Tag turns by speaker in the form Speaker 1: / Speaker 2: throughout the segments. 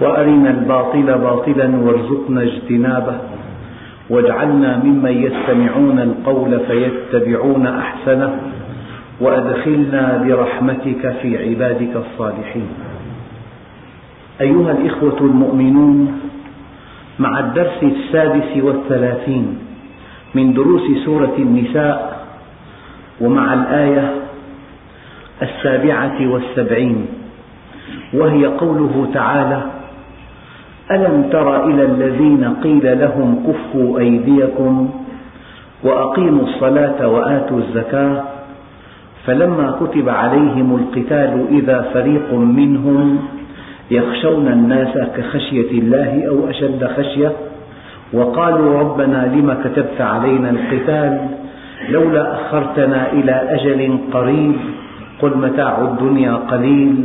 Speaker 1: وأرنا الباطل باطلا وارزقنا اجتنابه. واجعلنا ممن يستمعون القول فيتبعون أحسنه. وأدخلنا برحمتك في عبادك الصالحين. أيها الإخوة المؤمنون مع الدرس السادس والثلاثين من دروس سورة النساء ومع الآية السابعة والسبعين وهي قوله تعالى ألم تر إلى الذين قيل لهم كفوا أيديكم وأقيموا الصلاة وآتوا الزكاة فلما كتب عليهم القتال إذا فريق منهم يخشون الناس كخشية الله أو أشد خشية وقالوا ربنا لم كتبت علينا القتال لولا أخرتنا إلى أجل قريب قل متاع الدنيا قليل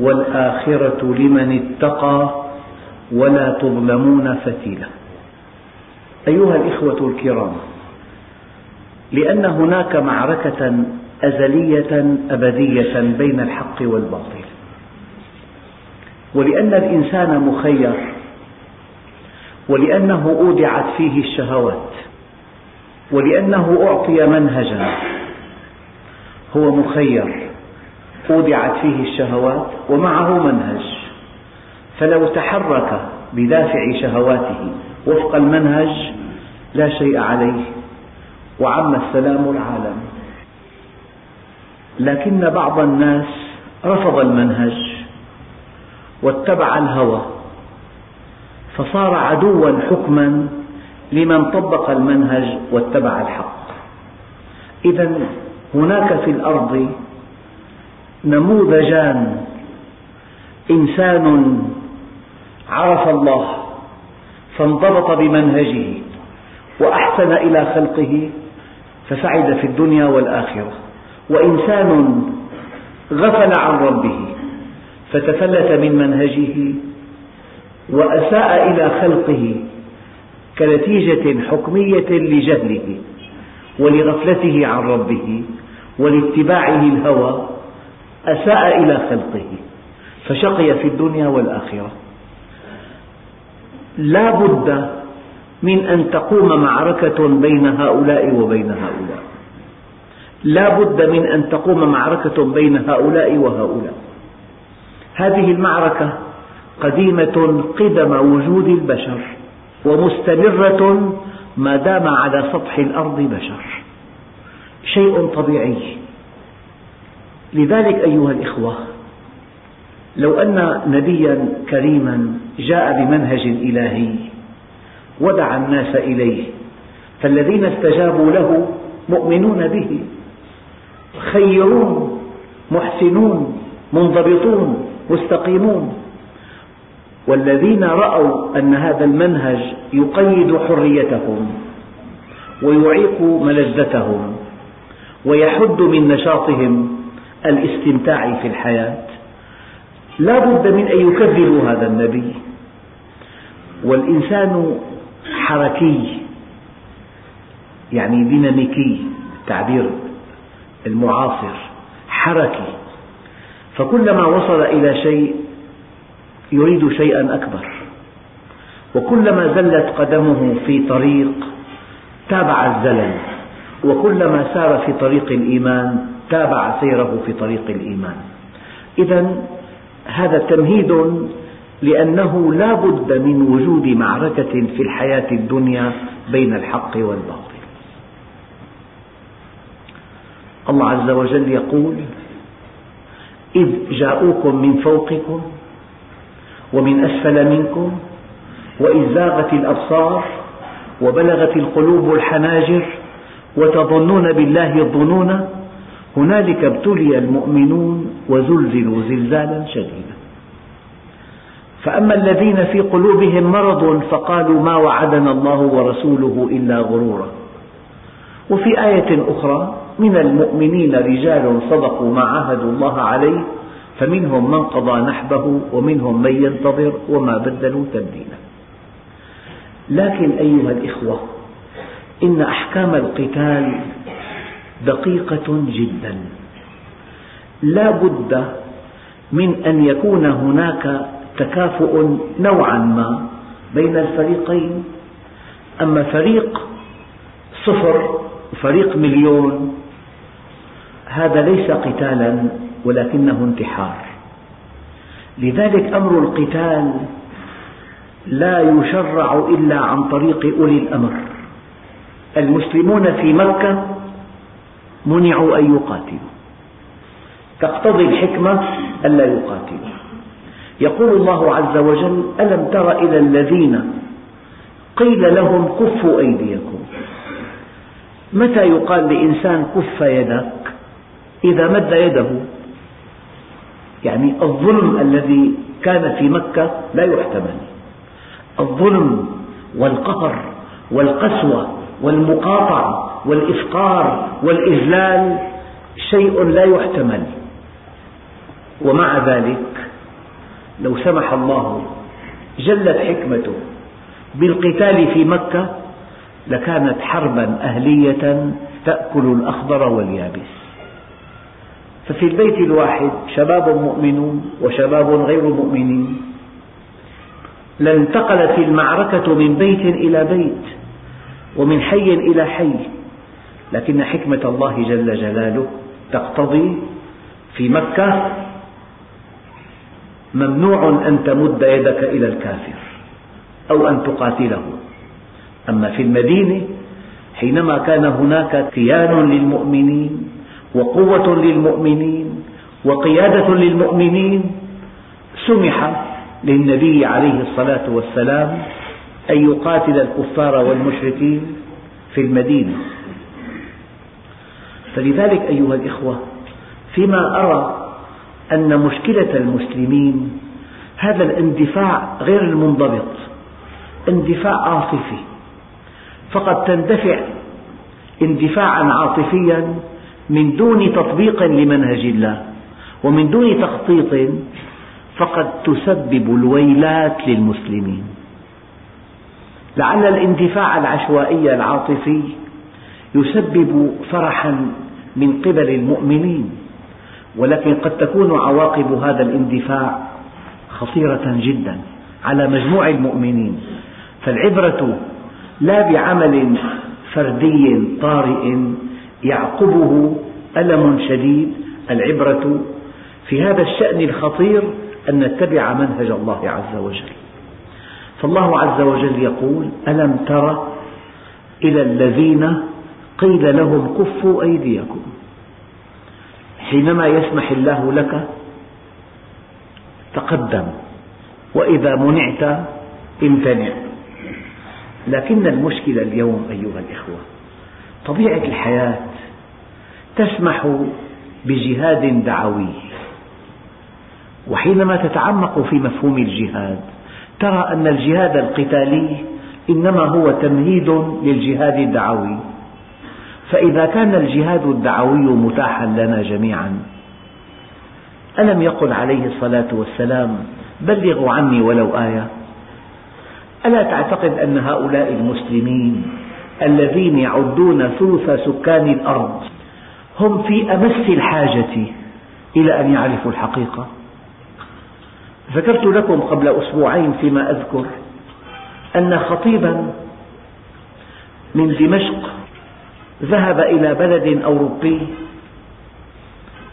Speaker 1: والآخرة لمن اتقى ولا تظلمون فتيلا. أيها الإخوة الكرام لأن هناك معركة أزلية أبدية بين الحق والباطل. ولأن الإنسان مخير ولأنه أودعت فيه الشهوات ولأنه أعطي منهجا هو مخير أودعت فيه الشهوات ومعه منهج. فلو تحرك بدافع شهواته وفق المنهج لا شيء عليه. وعم السلام العالم. لكن بعض الناس رفض المنهج واتبع الهوى. فصار عدوا حكما لمن طبق المنهج واتبع الحق. إذا هناك في الأرض نموذجان. إنسان عرف الله فانضبط بمنهجه وأحسن إلى خلقه فسعد في الدنيا والآخرة. وإنسان غفل عن ربه فتفلت من منهجه وأساء إلى خلقه كنتيجة حكمية لجهله ولغفلته عن ربه ولاتباعه الهوى أساء إلى خلقه فشقي في الدنيا والآخرة. لا بد من أن تقوم معركة بين هؤلاء وبين هؤلاء. لا بد من أن تقوم معركة بين هؤلاء وهؤلاء. هذه المعركة قديمة قدم وجود البشر ومستمرة ما دام على سطح الأرض بشر. شيء طبيعي. لذلك أيها الإخوة لو أن نبيا كريما جاء بمنهج إلهي ودعا الناس إليه فالذين استجابوا له مؤمنون به خيرون محسنون منضبطون مستقيمون. والذين رأوا أن هذا المنهج يقيد حريتهم ويعيق ملذتهم ويحد من نشاطهم الاستمتاع في الحياة. لا بد من أن يكذبوا هذا النبي. والإنسان حركي يعني ديناميكي التعبير المعاصر حركي. فكلما وصل إلى شيء يريد شيئا أكبر. وكلما زلت قدمه في طريق تابع الزلل. وكلما سار في طريق الإيمان تابع سيره في طريق الإيمان. إذا هذا تمهيد لأنه لا بد من وجود معركة في الحياة الدنيا بين الحق والباطل. الله عز وجل يقول إذ جاءوكم من فوقكم ومن أسفل منكم وإذ زاغت الأبصار وبلغت القلوب الحناجر وتظنون بالله الظنون هنالك ابتلي المؤمنون وزلزلوا زلزالا شديدا. فأما الذين في قلوبهم مرض فقالوا ما وعدنا الله ورسوله إلا غرورا. وفي آية أخرى من المؤمنين رجال صدقوا ما عاهدوا الله عليه فمنهم من قضى نحبه ومنهم من ينتظر وما بدلوا تبديلا. لكن أيها الإخوة إن أحكام القتال دقيقة جدا. لا بد من أن يكون هناك تكافؤ نوعا ما بين الفريقين. أما فريق صفر وفريق مليون هذا ليس قتالا ولكنه انتحار. لذلك أمر القتال لا يشرع إلا عن طريق أولي الأمر. المسلمون في مكة منعوا أن يقاتلوا. تقتضي الحكمة ألا يقاتلوا. يقول الله عز وجل ألم تر إلى الذين قيل لهم كفوا أيديكم؟ متى يقال لإنسان كف يدك؟ إذا مد يده. يعني الظلم الذي كان في مكة لا يحتمل. الظلم والقهر والقسوة والمقاطعة والإفقار والإذلال شيء لا يحتمل. ومع ذلك لو سمح الله جلت حكمته بالقتال في مكة لكانت حربا أهلية تأكل الأخضر واليابس. ففي البيت الواحد شباب مؤمنون وشباب غير مؤمنين. لانتقلت المعركة من بيت إلى بيت ومن حي إلى حي. لكن حكمة الله جل جلاله تقتضي في مكة ممنوع أن تمد يدك إلى الكافر أو أن تقاتله. أما في المدينة حينما كان هناك كيان للمؤمنين وقوة للمؤمنين وقيادة للمؤمنين سمح للنبي عليه الصلاة والسلام أن يقاتل الكفار والمشركين في المدينة. فلذلك أيها الإخوة فيما أرى أن مشكلة المسلمين هذا الاندفاع غير المنضبط اندفاع عاطفي فقد تندفع اندفاعا عاطفيا من دون تطبيق لمنهج الله ومن دون تخطيط فقد تسبب الويلات للمسلمين. لعل الاندفاع العشوائي العاطفي يسبب فرحا من قبل المؤمنين ولكن قد تكون عواقب هذا الاندفاع خطيرة جدا على مجموع المؤمنين. فالعبرة لا بعمل فردي طارئ يعقبه ألم شديد. العبرة في هذا الشأن الخطير أن نتبع منهج الله عز وجل. فالله عز وجل يقول ألم تر إلى الذين قيل لهم كفوا أيديكم. حينما يسمح الله لك تقدم. وإذا منعت امتنع. لكن المشكلة اليوم أيها الإخوة طبيعة الحياة تسمح بجهاد دعوي. وحينما تتعمق في مفهوم الجهاد ترى أن الجهاد القتالي إنما هو تمهيد للجهاد الدعوي. فإذا كان الجهاد الدعوي متاحا لنا جميعا ألم يقل عليه الصلاة والسلام بلغوا عني ولو آية ألا تعتقد أن هؤلاء المسلمين الذين يعدون ثلث سكان الأرض هم في أمس الحاجة إلى أن يعرفوا الحقيقة؟ ذكرت لكم قبل أسبوعين فيما أذكر أن خطيبا من دمشق ذهب إلى بلد أوروبي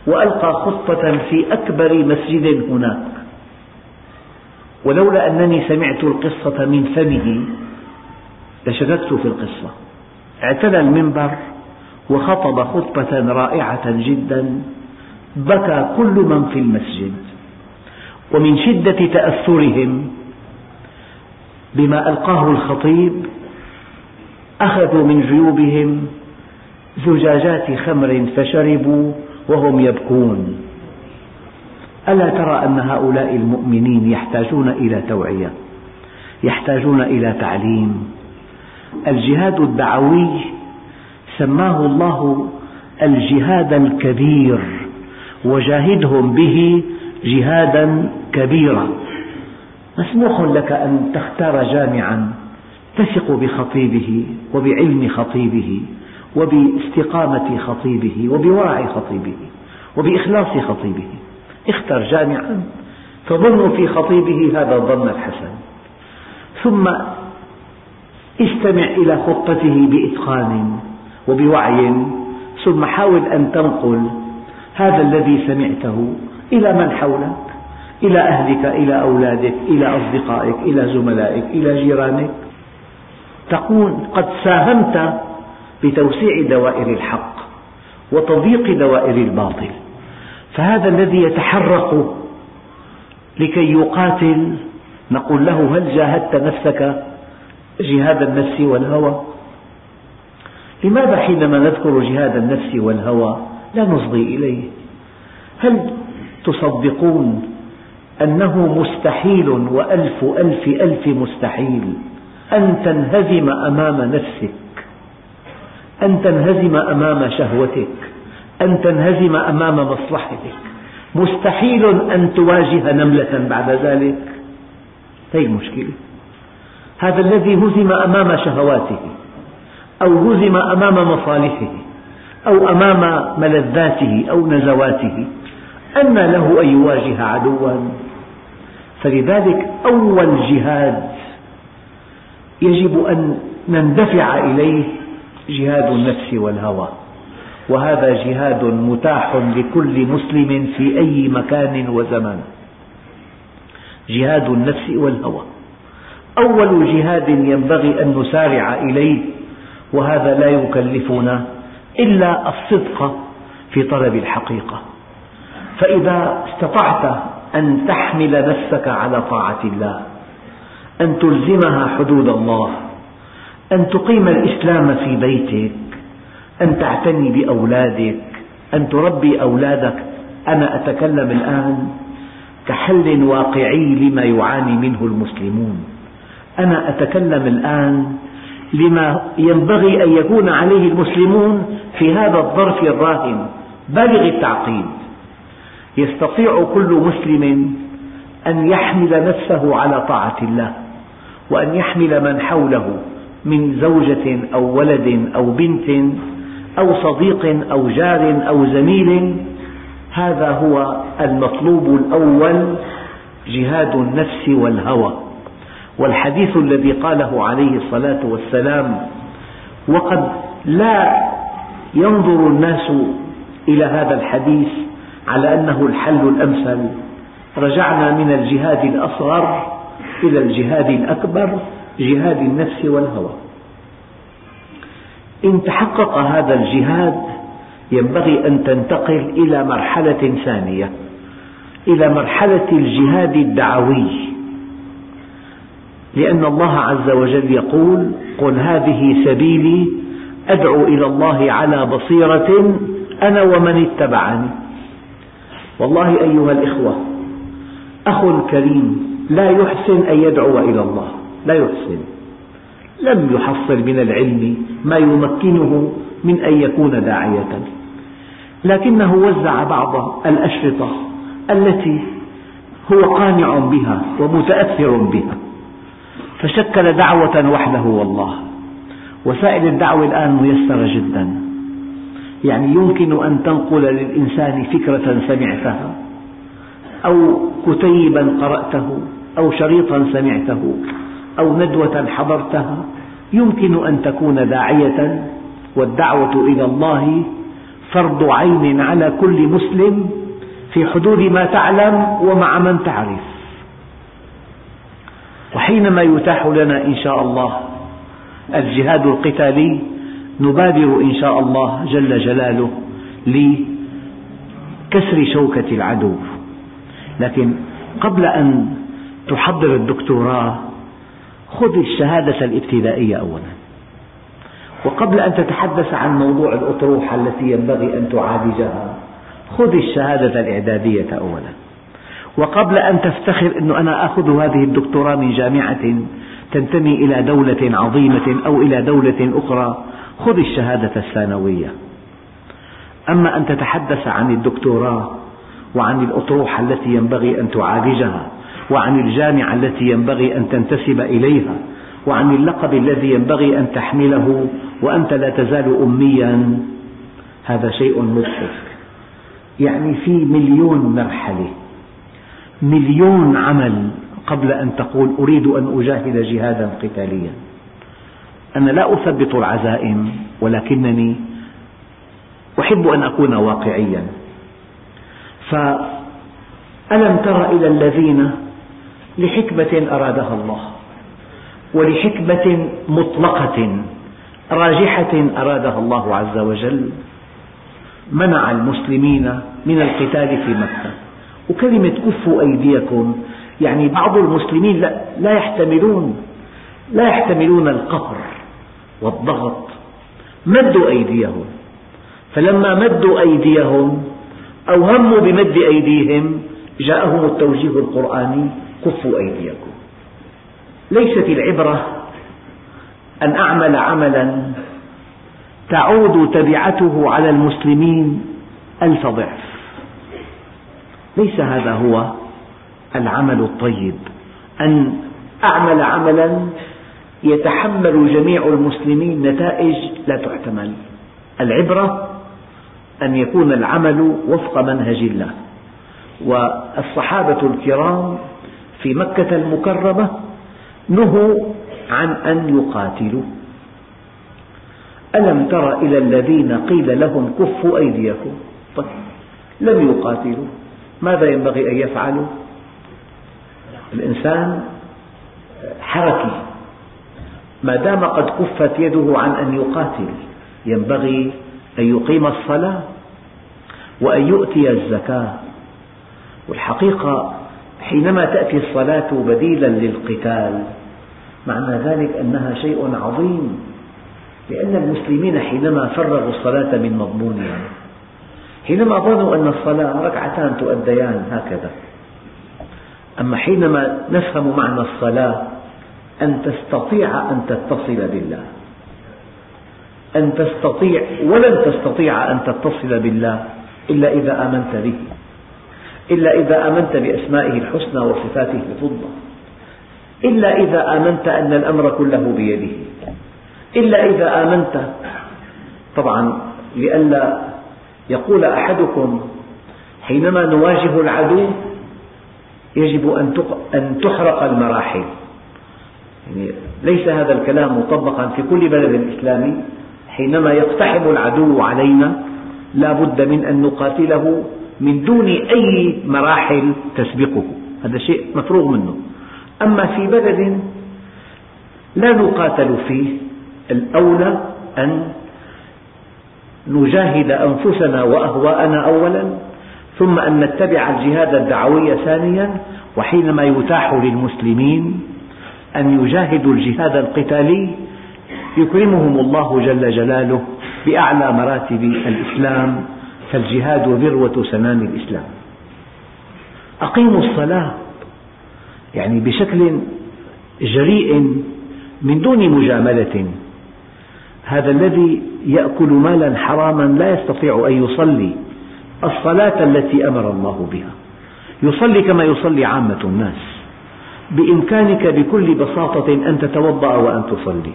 Speaker 1: وألقى خطة في أكبر مسجد هناك. ولولا أنني سمعت القصة من فمه لشككت في القصة. اعتلى المنبر وخطب خطبة رائعة جدا. بكى كل من في المسجد. ومن شدة تأثرهم بما ألقاه الخطيب أخذوا من جيوبهم زجاجات خمر فشربوا وهم يبكون. ألا ترى أن هؤلاء المؤمنين يحتاجون إلى توعية يحتاجون إلى تعليم؟ الجهاد الدعوي سماه الله الجهاد الكبير وجاهدهم به جهادا كبيرا. مسموح لك أن تختار جامعا تثق بخطيبه وبعلم خطيبه. وباستقامة خطيبه وبورع خطيبه وبإخلاص خطيبه. اختر جامعا تظن في خطيبه هذا الظن الحسن. ثم استمع إلى خطته بإتقان وبوعي. ثم حاول أن تنقل هذا الذي سمعته إلى من حولك؟ إلى أهلك إلى أولادك إلى أصدقائك إلى زملائك إلى جيرانك. تكون قد ساهمت بتوسيع دوائر الحق وتضييق دوائر الباطل. فهذا الذي يتحرق لكي يقاتل نقول له هل جاهدت نفسك جهاد النفس والهوى؟ لماذا حينما نذكر جهاد النفس والهوى لا نصغي إليه؟ هل تصدقون أنه مستحيل وألف ألف ألف مستحيل أن تنهزم أمام نفسك أن تنهزم أمام شهوتك أن تنهزم أمام مصلحتك. مستحيل أن تواجه نملة بعد ذلك. هذه المشكلة. هذا الذي هزم أمام شهواته أو هزم أمام مصالحه أو أمام ملذاته أو نزواته أن له أن يواجه عدوا. فلذلك أول جهاد يجب أن نندفع إليه جهاد النفس والهوى. وهذا جهاد متاح لكل مسلم في أي مكان وزمان. جهاد النفس والهوى. أول جهاد ينبغي أن نسارع إليه وهذا لا يكلفنا إلا الصدق في طلب الحقيقة. فإذا استطعت أن تحمل نفسك على طاعة الله أن تلزمها حدود الله أن تقيم الإسلام في بيتك أن تعتني بأولادك أن تربي أولادك. أنا أتكلم الآن كحل واقعي لما يعاني منه المسلمون. أنا أتكلم الآن لما ينبغي أن يكون عليه المسلمون في هذا الظرف الراهن. بالغ التعقيد. يستطيع كل مسلم أن يحمل نفسه على طاعة الله وأن يحمل من حوله. من زوجة أو ولد أو بنت أو صديق أو جار أو زميل هذا هو المطلوب الأول جهاد النفس والهوى. والحديث الذي قاله عليه الصلاة والسلام وقد لا ينظر الناس إلى هذا الحديث على أنه الحل الأمثل. رجعنا من الجهاد الأصغر إلى الجهاد الأكبر جهاد النفس والهوى. إن تحقق هذا الجهاد ينبغي أن تنتقل إلى مرحلة ثانية إلى مرحلة الجهاد الدعوي. لأن الله عز وجل يقول قل هذه سبيلي أدعو إلى الله على بصيرة أنا ومن اتبعني. والله أيها الإخوة أخ كريم لا يحسن أن يدعو إلى الله. لا يحسن. لم يحصل من العلم ما يمكنه من أن يكون داعية. لكنه وزع بعض الأشرطة التي هو قانع بها ومتأثر بها. فشكل دعوة وحده والله. وسائل الدعوة الآن ميسرة جدا. يعني يمكن أن تنقل للإنسان فكرة سمعتها أو كتيبا قرأته أو شريطا سمعته. أو ندوة حضرتها يمكن أن تكون داعية والدعوة إلى الله فرض عين على كل مسلم في حدود ما تعلم ومع من تعرف. وحينما يتاح لنا إن شاء الله الجهاد القتالي نبادر إن شاء الله جل جلاله لكسر شوكة العدو. لكن قبل أن تحضر الدكتوراه خذ الشهادة الابتدائية أولا. وقبل أن تتحدث عن موضوع الأطروحة التي ينبغي أن تعالجها خذ الشهادة الإعدادية أولا. وقبل أن تفتخر أن أنا أخذ هذه الدكتوراه من جامعة تنتمي إلى دولة عظيمة أو إلى دولة أخرى خذ الشهادة الثانوية. أما أن تتحدث عن الدكتوراه وعن الأطروحة التي ينبغي أن تعالجها وعن الجامعة التي ينبغي أن تنتسب إليها وعن اللقب الذي ينبغي أن تحمله وأنت لا تزال أميا. هذا شيء مضحك. يعني في مليون مرحلة مليون عمل قبل أن تقول أريد أن أجاهد جهادا قتاليا. أنا لا أثبط العزائم ولكنني أحب أن أكون واقعيا. فألم تر إلى الذين لحكمة أرادها الله ولحكمة مطلقة راجحة أرادها الله عز وجل منع المسلمين من القتال في مكة. وكلمة كفوا أيديكم يعني بعض المسلمين لا يحتملون لا يحتملون القهر والضغط. مدوا أيديهم. فلما مدوا أيديهم أو هموا بمد أيديهم جاءهم التوجيه القرآني كفوا أيديكم. ليست العبرة أن أعمل عملا تعود تبعته على المسلمين ألف ضعف. ليس هذا هو العمل الطيب. أن أعمل عملا يتحمل جميع المسلمين نتائج لا تحتمل. العبرة أن يكون العمل وفق منهج الله. والصحابة الكرام في مكة المكرمة نهوا عن أن يقاتلوا. ألم تر إلى الذين قيل لهم كفوا أيديكم؟ طيب لم يقاتلوا. ماذا ينبغي أن يفعلوا؟ الإنسان حركي. ما دام قد كفت يده عن أن يقاتل ينبغي أن يقيم الصلاة وأن يؤتي الزكاة. والحقيقة حينما تأتي الصلاة بديلا للقتال. معنى ذلك أنها شيء عظيم لأن المسلمين حينما فرغوا الصلاة من مضمونها حينما ظنوا أن الصلاة ركعتان تؤديان هكذا. أما حينما نفهم معنى الصلاة أن تستطيع أن تتصل بالله. أن تستطيع ولن تستطيع أن تتصل بالله إلا إذا آمنت به. إلا إذا آمنت بأسمائه الحسنى وصفاته الفضة إلا إذا آمنت أن الأمر كله بيده. إلا إذا آمنت. طبعا لئلا يقول أحدكم حينما نواجه العدو يجب أن تحرق المراحل. يعني ليس هذا الكلام مطبقا في كل بلد إسلامي. حينما يقتحم العدو علينا لا بد من أن نقاتله من دون أي مراحل تسبقه. هذا شيء مفروغ منه. أما في بلد لا نقاتل فيه الأولى أن نجاهد أنفسنا وأهواءنا أولا ثم أن نتبع الجهاد الدعوي ثانيا وحينما يتاح للمسلمين أن يجاهدوا الجهاد القتالي يكرمهم الله جل جلاله بأعلى مراتب الإسلام فالجهاد ذروة سنام الإسلام. أقيموا الصلاة يعني بشكل جريء من دون مجاملة. هذا الذي يأكل مالا حراما لا يستطيع أن يصلي. الصلاة التي أمر الله بها. يصلي كما يصلي عامة الناس. بإمكانك بكل بساطة أن تتوضأ وأن تصلي.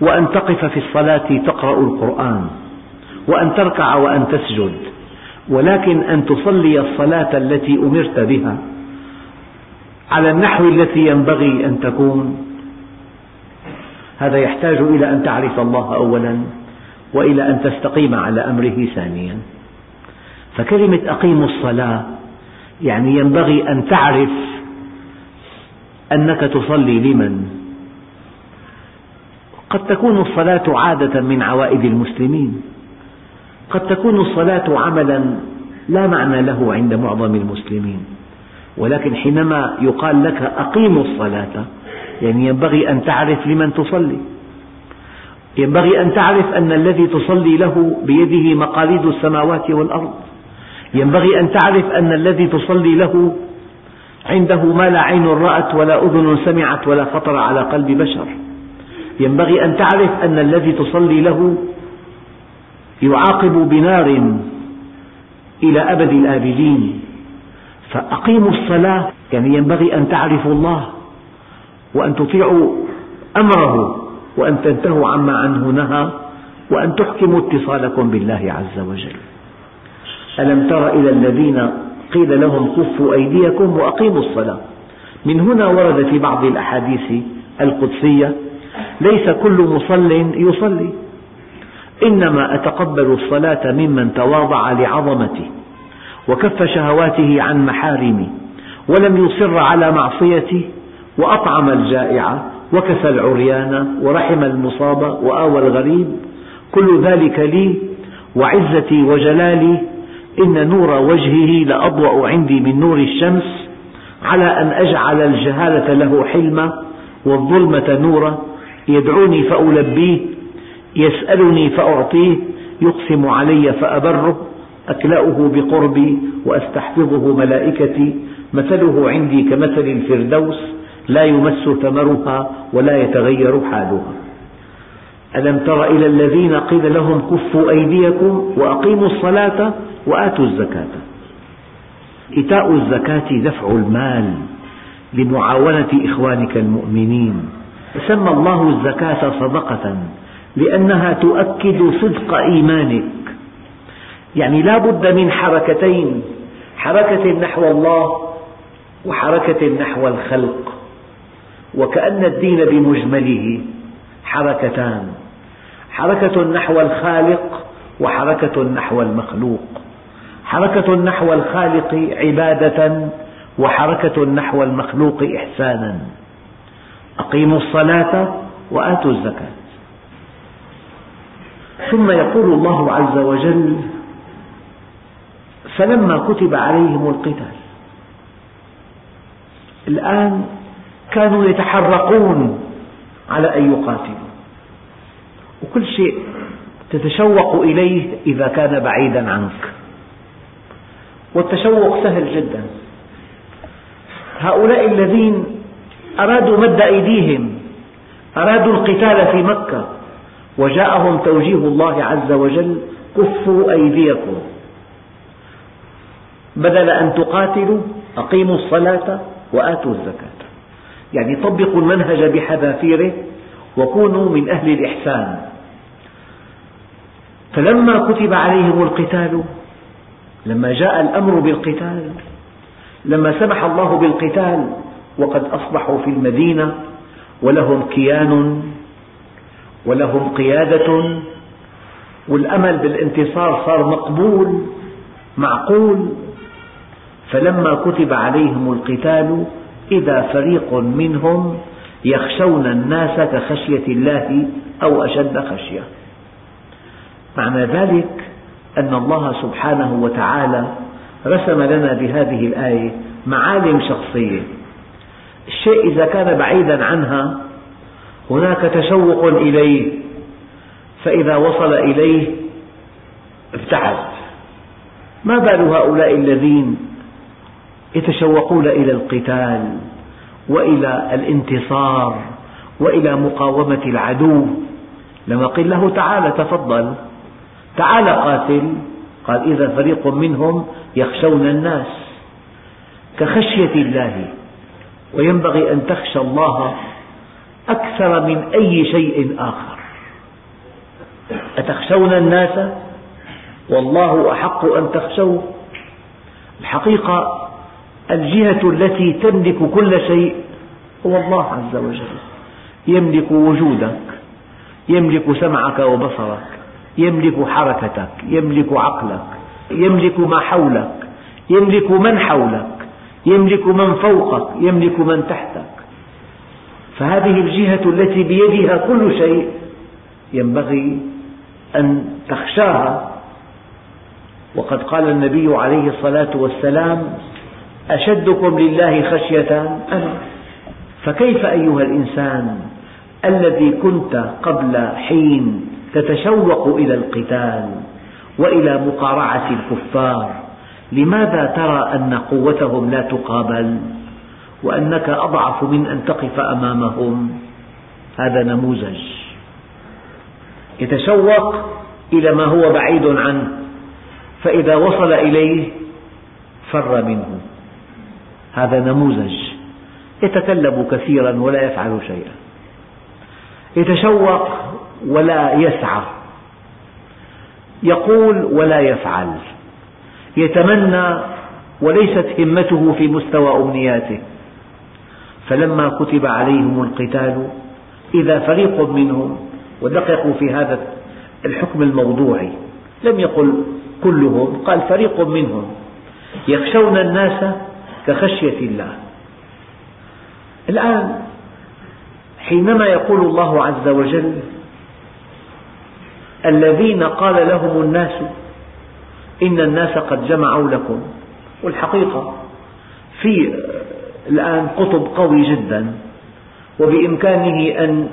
Speaker 1: وأن تقف في الصلاة تقرأ القرآن. وأن تركع وأن تسجد ولكن أن تصلي الصلاة التي أمرت بها على النحو التي ينبغي أن تكون. هذا يحتاج إلى أن تعرف الله أولا وإلى أن تستقيم على أمره ثانيا. فكلمة أقيموا الصلاة يعني ينبغي أن تعرف أنك تصلي لمن. قد تكون الصلاة عادة من عوائد المسلمين. قد تكون الصلاة عملا لا معنى له عند معظم المسلمين. ولكن حينما يقال لك أقيموا الصلاة يعني ينبغي أن تعرف لمن تصلي. ينبغي أن تعرف أن الذي تصلي له بيده مقاليد السماوات والأرض. ينبغي أن تعرف أن الذي تصلي له عنده ما لا عين رأت ولا أذن سمعت ولا خطر على قلب بشر. ينبغي أن تعرف أن الذي تصلي له يعاقب بنار إلى أبد الآبدين. فأقيموا الصلاة يعني ينبغي أن تعرفوا الله وأن تطيعوا أمره وأن تنتهوا عما عنه نهى وأن تحكموا اتصالكم بالله عز وجل. ألم تر إلى الذين قيل لهم كفوا أيديكم وأقيموا الصلاة؟ من هنا ورد في بعض الأحاديث القدسية ليس كل مصل يصلي. إنما أتقبل الصلاة ممن تواضع لعظمتي وكف شهواته عن محارمي ولم يصر على معصيتي وأطعم الجائع وكسى العريان ورحم المصاب وآوى الغريب كل ذلك لي وعزتي وجلالي إن نور وجهه لأضوأ عندي من نور الشمس على أن أجعل الجهالة له حلما والظلمة نورا يدعوني فألبيه يسألني فأعطيه يقسم علي فأبره أكلأه بقربي وأستحفظه ملائكتي مثله عندي كمثل الفردوس لا يمس ثمرها ولا يتغير حالها. ألم تر إلى الذين قيل لهم كفوا أيديكم وأقيموا الصلاة وآتوا الزكاة. إيتاء الزكاة دفع المال لمعاونة إخوانك المؤمنين. سمى الله الزكاة صدقة. لأنها تؤكد صدق إيمانك. يعني لا بد من حركتين حركة نحو الله وحركة نحو الخلق. وكأن الدين بمجمله حركتان حركة نحو الخالق وحركة نحو المخلوق. حركة نحو الخالق عبادة وحركة نحو المخلوق إحسانا. أقيموا الصلاة وآتوا الزكاة. ثم يقول الله عز وجل فلما كتب عليهم القتال الآن كانوا يتحرقون على أن يقاتلوا. وكل شيء تتشوق إليه إذا كان بعيدا عنك. والتشوق سهل جدا. هؤلاء الذين أرادوا مد أيديهم أرادوا القتال في مكة وجاءهم توجيه الله عز وجل كفوا أيديكم. بدل أن تقاتلوا أقيموا الصلاة وآتوا الزكاة. يعني طبقوا المنهج بحذافيره وكونوا من أهل الإحسان. فلما كتب عليهم القتال لما جاء الأمر بالقتال لما سمح الله بالقتال وقد أصبحوا في المدينة ولهم كيان ولهم قيادة. والأمل بالانتصار صار مقبول معقول. فلما كتب عليهم القتال إذا فريق منهم يخشون الناس كخشية الله أو أشد خشية. معنى ذلك أن الله سبحانه وتعالى رسم لنا بهذه الآية معالم شخصية. الشيء إذا كان بعيدا عنها هناك تشوق إليه فإذا وصل إليه ابتعد. ما بال هؤلاء الذين يتشوقون إلى القتال وإلى الانتصار وإلى مقاومة العدو؟ لما قيل له تعال تفضل تعال قاتل. قال إذا فريق منهم يخشون الناس كخشية الله وينبغي أن تخشى الله أكثر من أي شيء آخر. أتخشون الناس؟ والله أحق أن تخشوه. الحقيقة الجهة التي تملك كل شيء هو الله عز وجل. يملك وجودك يملك سمعك وبصرك يملك حركتك يملك عقلك يملك ما حولك يملك من حولك يملك من فوقك يملك من تحتك. فهذه الجهة التي بيدها كل شيء ينبغي أن تخشاها. وقد قال النبي عليه الصلاة والسلام أشدكم لله خشية. أنا فكيف أيها الإنسان الذي كنت قبل حين تتشوق إلى القتال وإلى مقارعة الكفار لماذا ترى أن قوتهم لا تقابل؟ وأنك أضعف من أن تقف أمامهم. هذا نموذج. يتشوق إلى ما هو بعيد عنه فإذا وصل إليه فر منه. هذا نموذج. يتكلم كثيرا ولا يفعل شيئا. يتشوق ولا يسعى. يقول ولا يفعل. يتمنى وليست همته في مستوى أمنياته. فلما كتب عليهم القتال إذا فريق منهم ودققوا في هذا الحكم الموضوعي لم يقل كلهم قال فريق منهم يخشون الناس كخشية الله. الآن حينما يقول الله عز وجل الذين قال لهم الناس إن الناس قد جمعوا لكم والحقيقة في الآن قطب قوي جدا وبإمكانه أن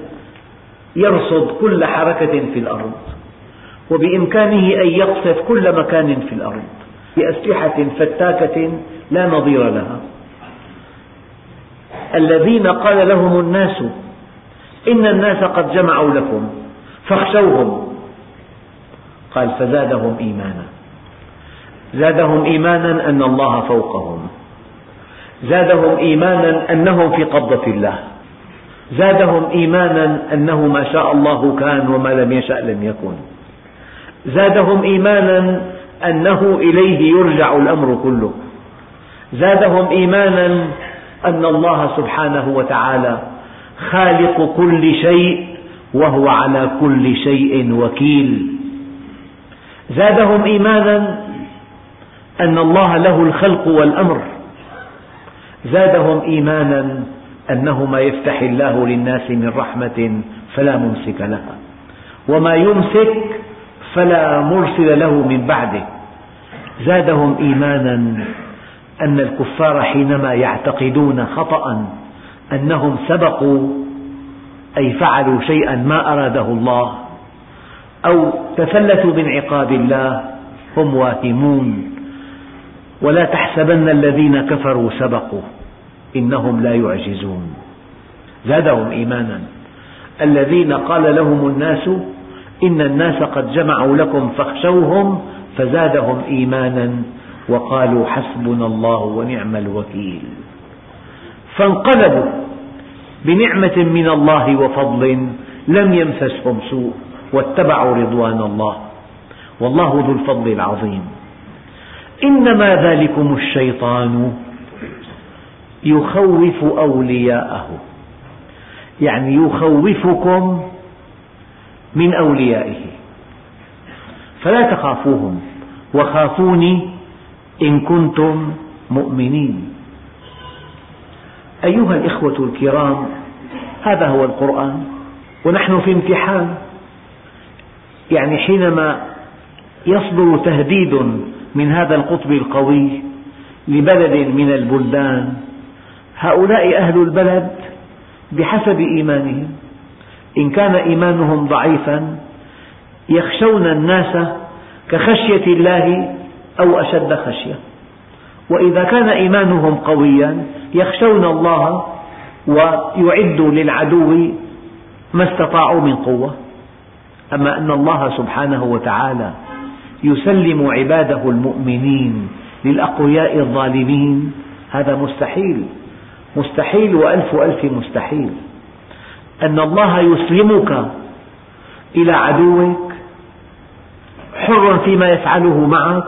Speaker 1: يرصد كل حركة في الأرض وبإمكانه أن يقصف كل مكان في الأرض بأسلحة فتاكة لا نظير لها. الذين قال لهم الناس إن الناس قد جمعوا لكم فاخشوهم. قال فزادهم إيمانا. زادهم إيمانا أن الله فوقهم. زادهم إيمانا أنهم في قبضة الله. زادهم إيمانا أنه ما شاء الله كان وما لم يشأ لم يكن. زادهم إيمانا أنه إليه يرجع الأمر كله. زادهم إيمانا أن الله سبحانه وتعالى خالق كل شيء وهو على كل شيء وكيل. زادهم إيمانا أن الله له الخلق والأمر. زادهم إيمانا أنه ما يفتح الله للناس من رحمة فلا ممسك لها. وما يمسك فلا مرسل له من بعده. زادهم إيمانا أن الكفار حينما يعتقدون خطأ أنهم سبقوا أي فعلوا شيئا ما أراده الله أو تفلتوا من عقاب الله هم واهمون. ولا تحسبن الذين كفروا سبقوا إنهم لا يعجزون. زادهم إيمانا. الذين قال لهم الناس إن الناس قد جمعوا لكم فاخشوهم فزادهم إيمانا وقالوا حسبنا الله ونعم الوكيل. فانقلبوا بنعمة من الله وفضل لم يمسسهم سوء واتبعوا رضوان الله. والله ذو الفضل العظيم. إنما ذلكم الشيطان يخوف أولياءه. يعني يخوفكم من أوليائه. فلا تخافوهم وخافوني إن كنتم مؤمنين. أيها الإخوة الكرام هذا هو القرآن ونحن في امتحان. يعني حينما يصدر تهديد من هذا القطب القوي لبلد من البلدان. هؤلاء أهل البلد بحسب إيمانهم إن كان إيمانهم ضعيفا يخشون الناس كخشية الله أو أشد خشية. وإذا كان إيمانهم قويا يخشون الله ويعدوا للعدو ما استطاعوا من قوة. أما أن الله سبحانه وتعالى يسلم عباده المؤمنين للأقوياء الظالمين. هذا مستحيل. مستحيل وألف ألف مستحيل. أن الله يسلمك إلى عدوك حر فيما يفعله معك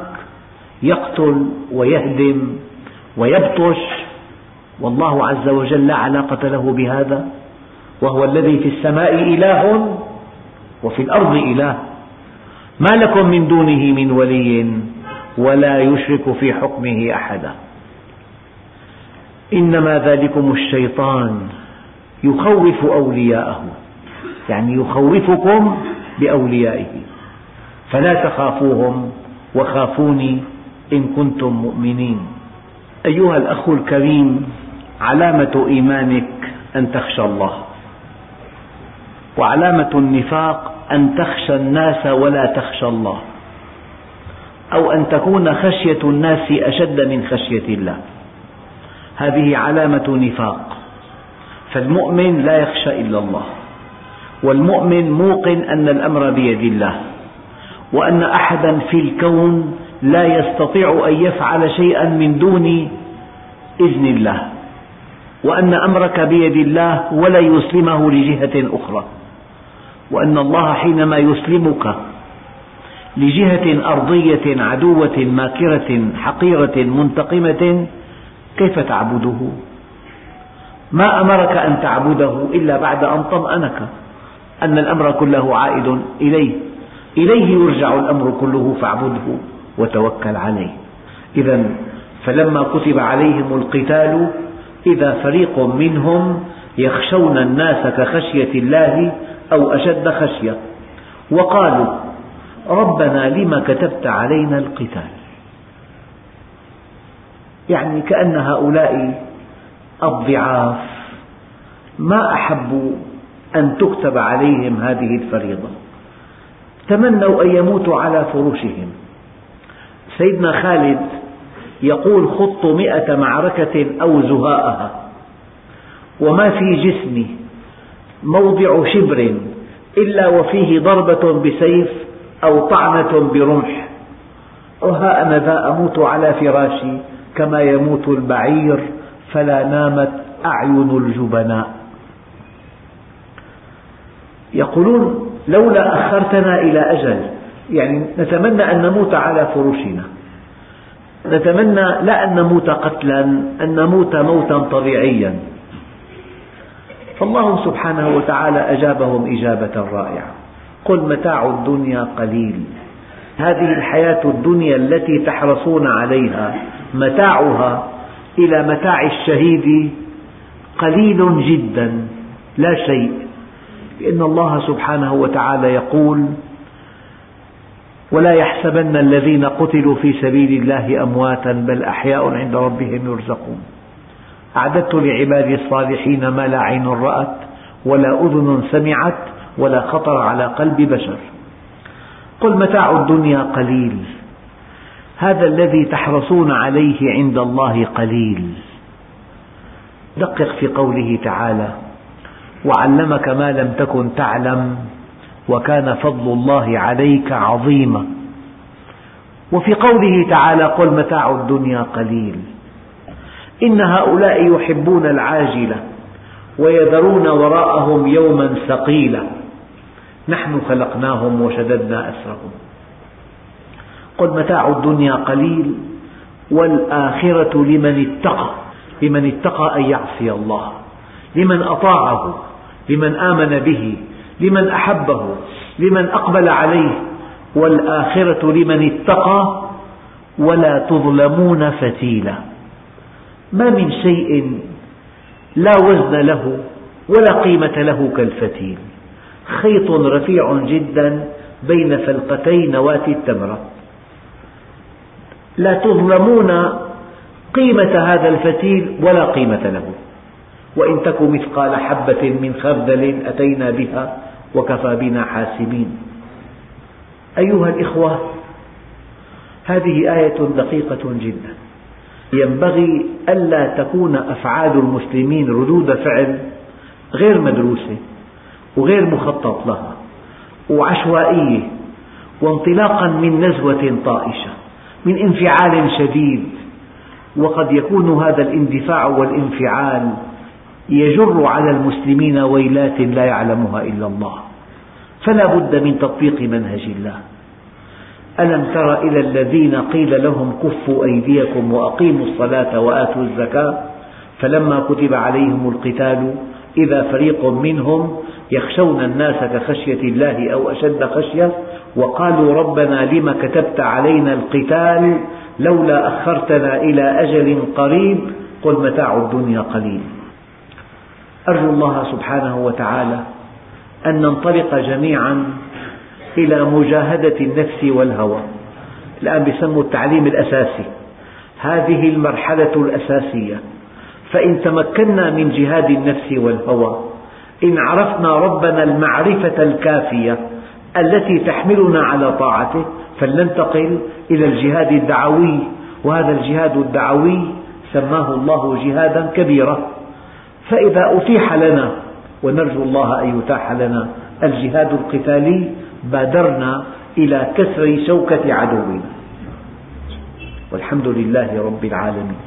Speaker 1: يقتل ويهدم ويبطش. والله عز وجل لا علاقة له بهذا وهو الذي في السماء إله وفي الأرض إله. ما لكم من دونه من ولي ولا يشرك في حكمه أحدا. إنما ذلكم الشيطان يخوف أولياءه يعني يخوفكم بأوليائه. فلا تخافوهم وخافوني إن كنتم مؤمنين. أيها الأخ الكريم علامة إيمانك أن تخشى الله وعلامة النفاق أن تخشى الناس ولا تخشى الله. أو أن تكون خشية الناس أشد من خشية الله. هذه علامة نفاق. فالمؤمن لا يخشى إلا الله. والمؤمن موقن أن الأمر بيد الله. وأن أحدا في الكون لا يستطيع أن يفعل شيئا من دون إذن الله. وأن أمرك بيد الله ولا يسلمه لجهة أخرى. وأن الله حينما يسلمك لجهة أرضية عدوة ماكرة حقيرة منتقمة كيف تعبده؟ ما أمرك أن تعبده إلا بعد أن طمأنك أن الأمر كله عائد إليه إليه يرجع الأمر كله فاعبده وتوكل عليه إذا فلما كتب عليهم القتال إذا فريق منهم يخشون الناس كخشية الله أو أشد خشية وقالوا ربنا لم كتبت علينا القتال يعني كأن هؤلاء الضعاف ما أحبوا أن تكتب عليهم هذه الفريضة تمنوا أن يموتوا على فرشهم سيدنا خالد يقول خضت مئة معركة أو زهاءها وما في جسمي موضع شبر إلا وفيه ضربة بسيف أو طعنة برمح. وها أنا ذا أموت على فراشي كما يموت البعير فلا نامت أعين الجبناء. يقولون لولا أخرتنا إلى أجل يعني نتمنى أن نموت على فرشنا نتمنى لا أن نموت قتلا أن نموت موتا طبيعيا. فالله سبحانه وتعالى أجابهم إجابة رائعة. قل متاع الدنيا قليل. هذه الحياة الدنيا التي تحرصون عليها متاعها إلى متاع الشهيد قليل جدا لا شيء. لأن الله سبحانه وتعالى يقول ولا يحسبن الذين قتلوا في سبيل الله أمواتا بل أحياء عند ربهم يرزقون. أعددت لعبادي الصالحين ما لا عين رأت ولا أذن سمعت ولا خطر على قلب بشر. قل متاع الدنيا قليل. هذا الذي تحرصون عليه عند الله قليل. دقق في قوله تعالى وعلمك ما لم تكن تعلم وكان فضل الله عليك عظيما. وفي قوله تعالى قل متاع الدنيا قليل. إن هؤلاء يحبون العاجلة ويذرون وراءهم يوما ثقيلا. نحن خلقناهم وشددنا أسرهم. قل متاع الدنيا قليل والآخرة لمن اتقى لمن اتقى أن يعصي الله لمن أطاعه لمن آمن به لمن أحبه لمن أقبل عليه والآخرة لمن اتقى ولا تظلمون فتيلا. ما من شيء لا وزن له ولا قيمة له كالفتيل. خيط رفيع جدا بين فلقتي نواة التمرة لا تظلمون قيمة هذا الفتيل ولا قيمة له. وإن تك مثقال حبة من خردل أتينا بها وكفى بنا حاسبين. أيها الإخوة هذه آية دقيقة جدا. ينبغي ألا تكون أفعال المسلمين ردود فعل غير مدروسة وغير مخطط لها وعشوائية وانطلاقا من نزوة طائشة من انفعال شديد. وقد يكون هذا الاندفاع والانفعال يجر على المسلمين ويلات لا يعلمها إلا الله. فلا بد من تطبيق منهج الله. ألم تر إلى الذين قيل لهم كفوا أيديكم وأقيموا الصلاة وآتوا الزكاة؟ فلما كتب عليهم القتال إذا فريق منهم يخشون الناس كخشية الله أو أشد خشية وقالوا ربنا لم كتبت علينا القتال لولا أخرتنا إلى أجل قريب؟ قل متاع الدنيا قليل. أرجو الله سبحانه وتعالى أن ننطلق جميعا إلى مجاهدة النفس والهوى. الآن يسموا التعليم الأساسي. هذه المرحلة الأساسية. فإن تمكنا من جهاد النفس والهوى إن عرفنا ربنا المعرفة الكافية التي تحملنا على طاعته فلننتقل إلى الجهاد الدعوي. وهذا الجهاد الدعوي سماه الله جهادا كبيرا. فإذا أتيح لنا ونرجو الله أن يتاح لنا الجهاد القتالي بادرنا إلى كسر شوكة عدونا. والحمد لله رب العالمين.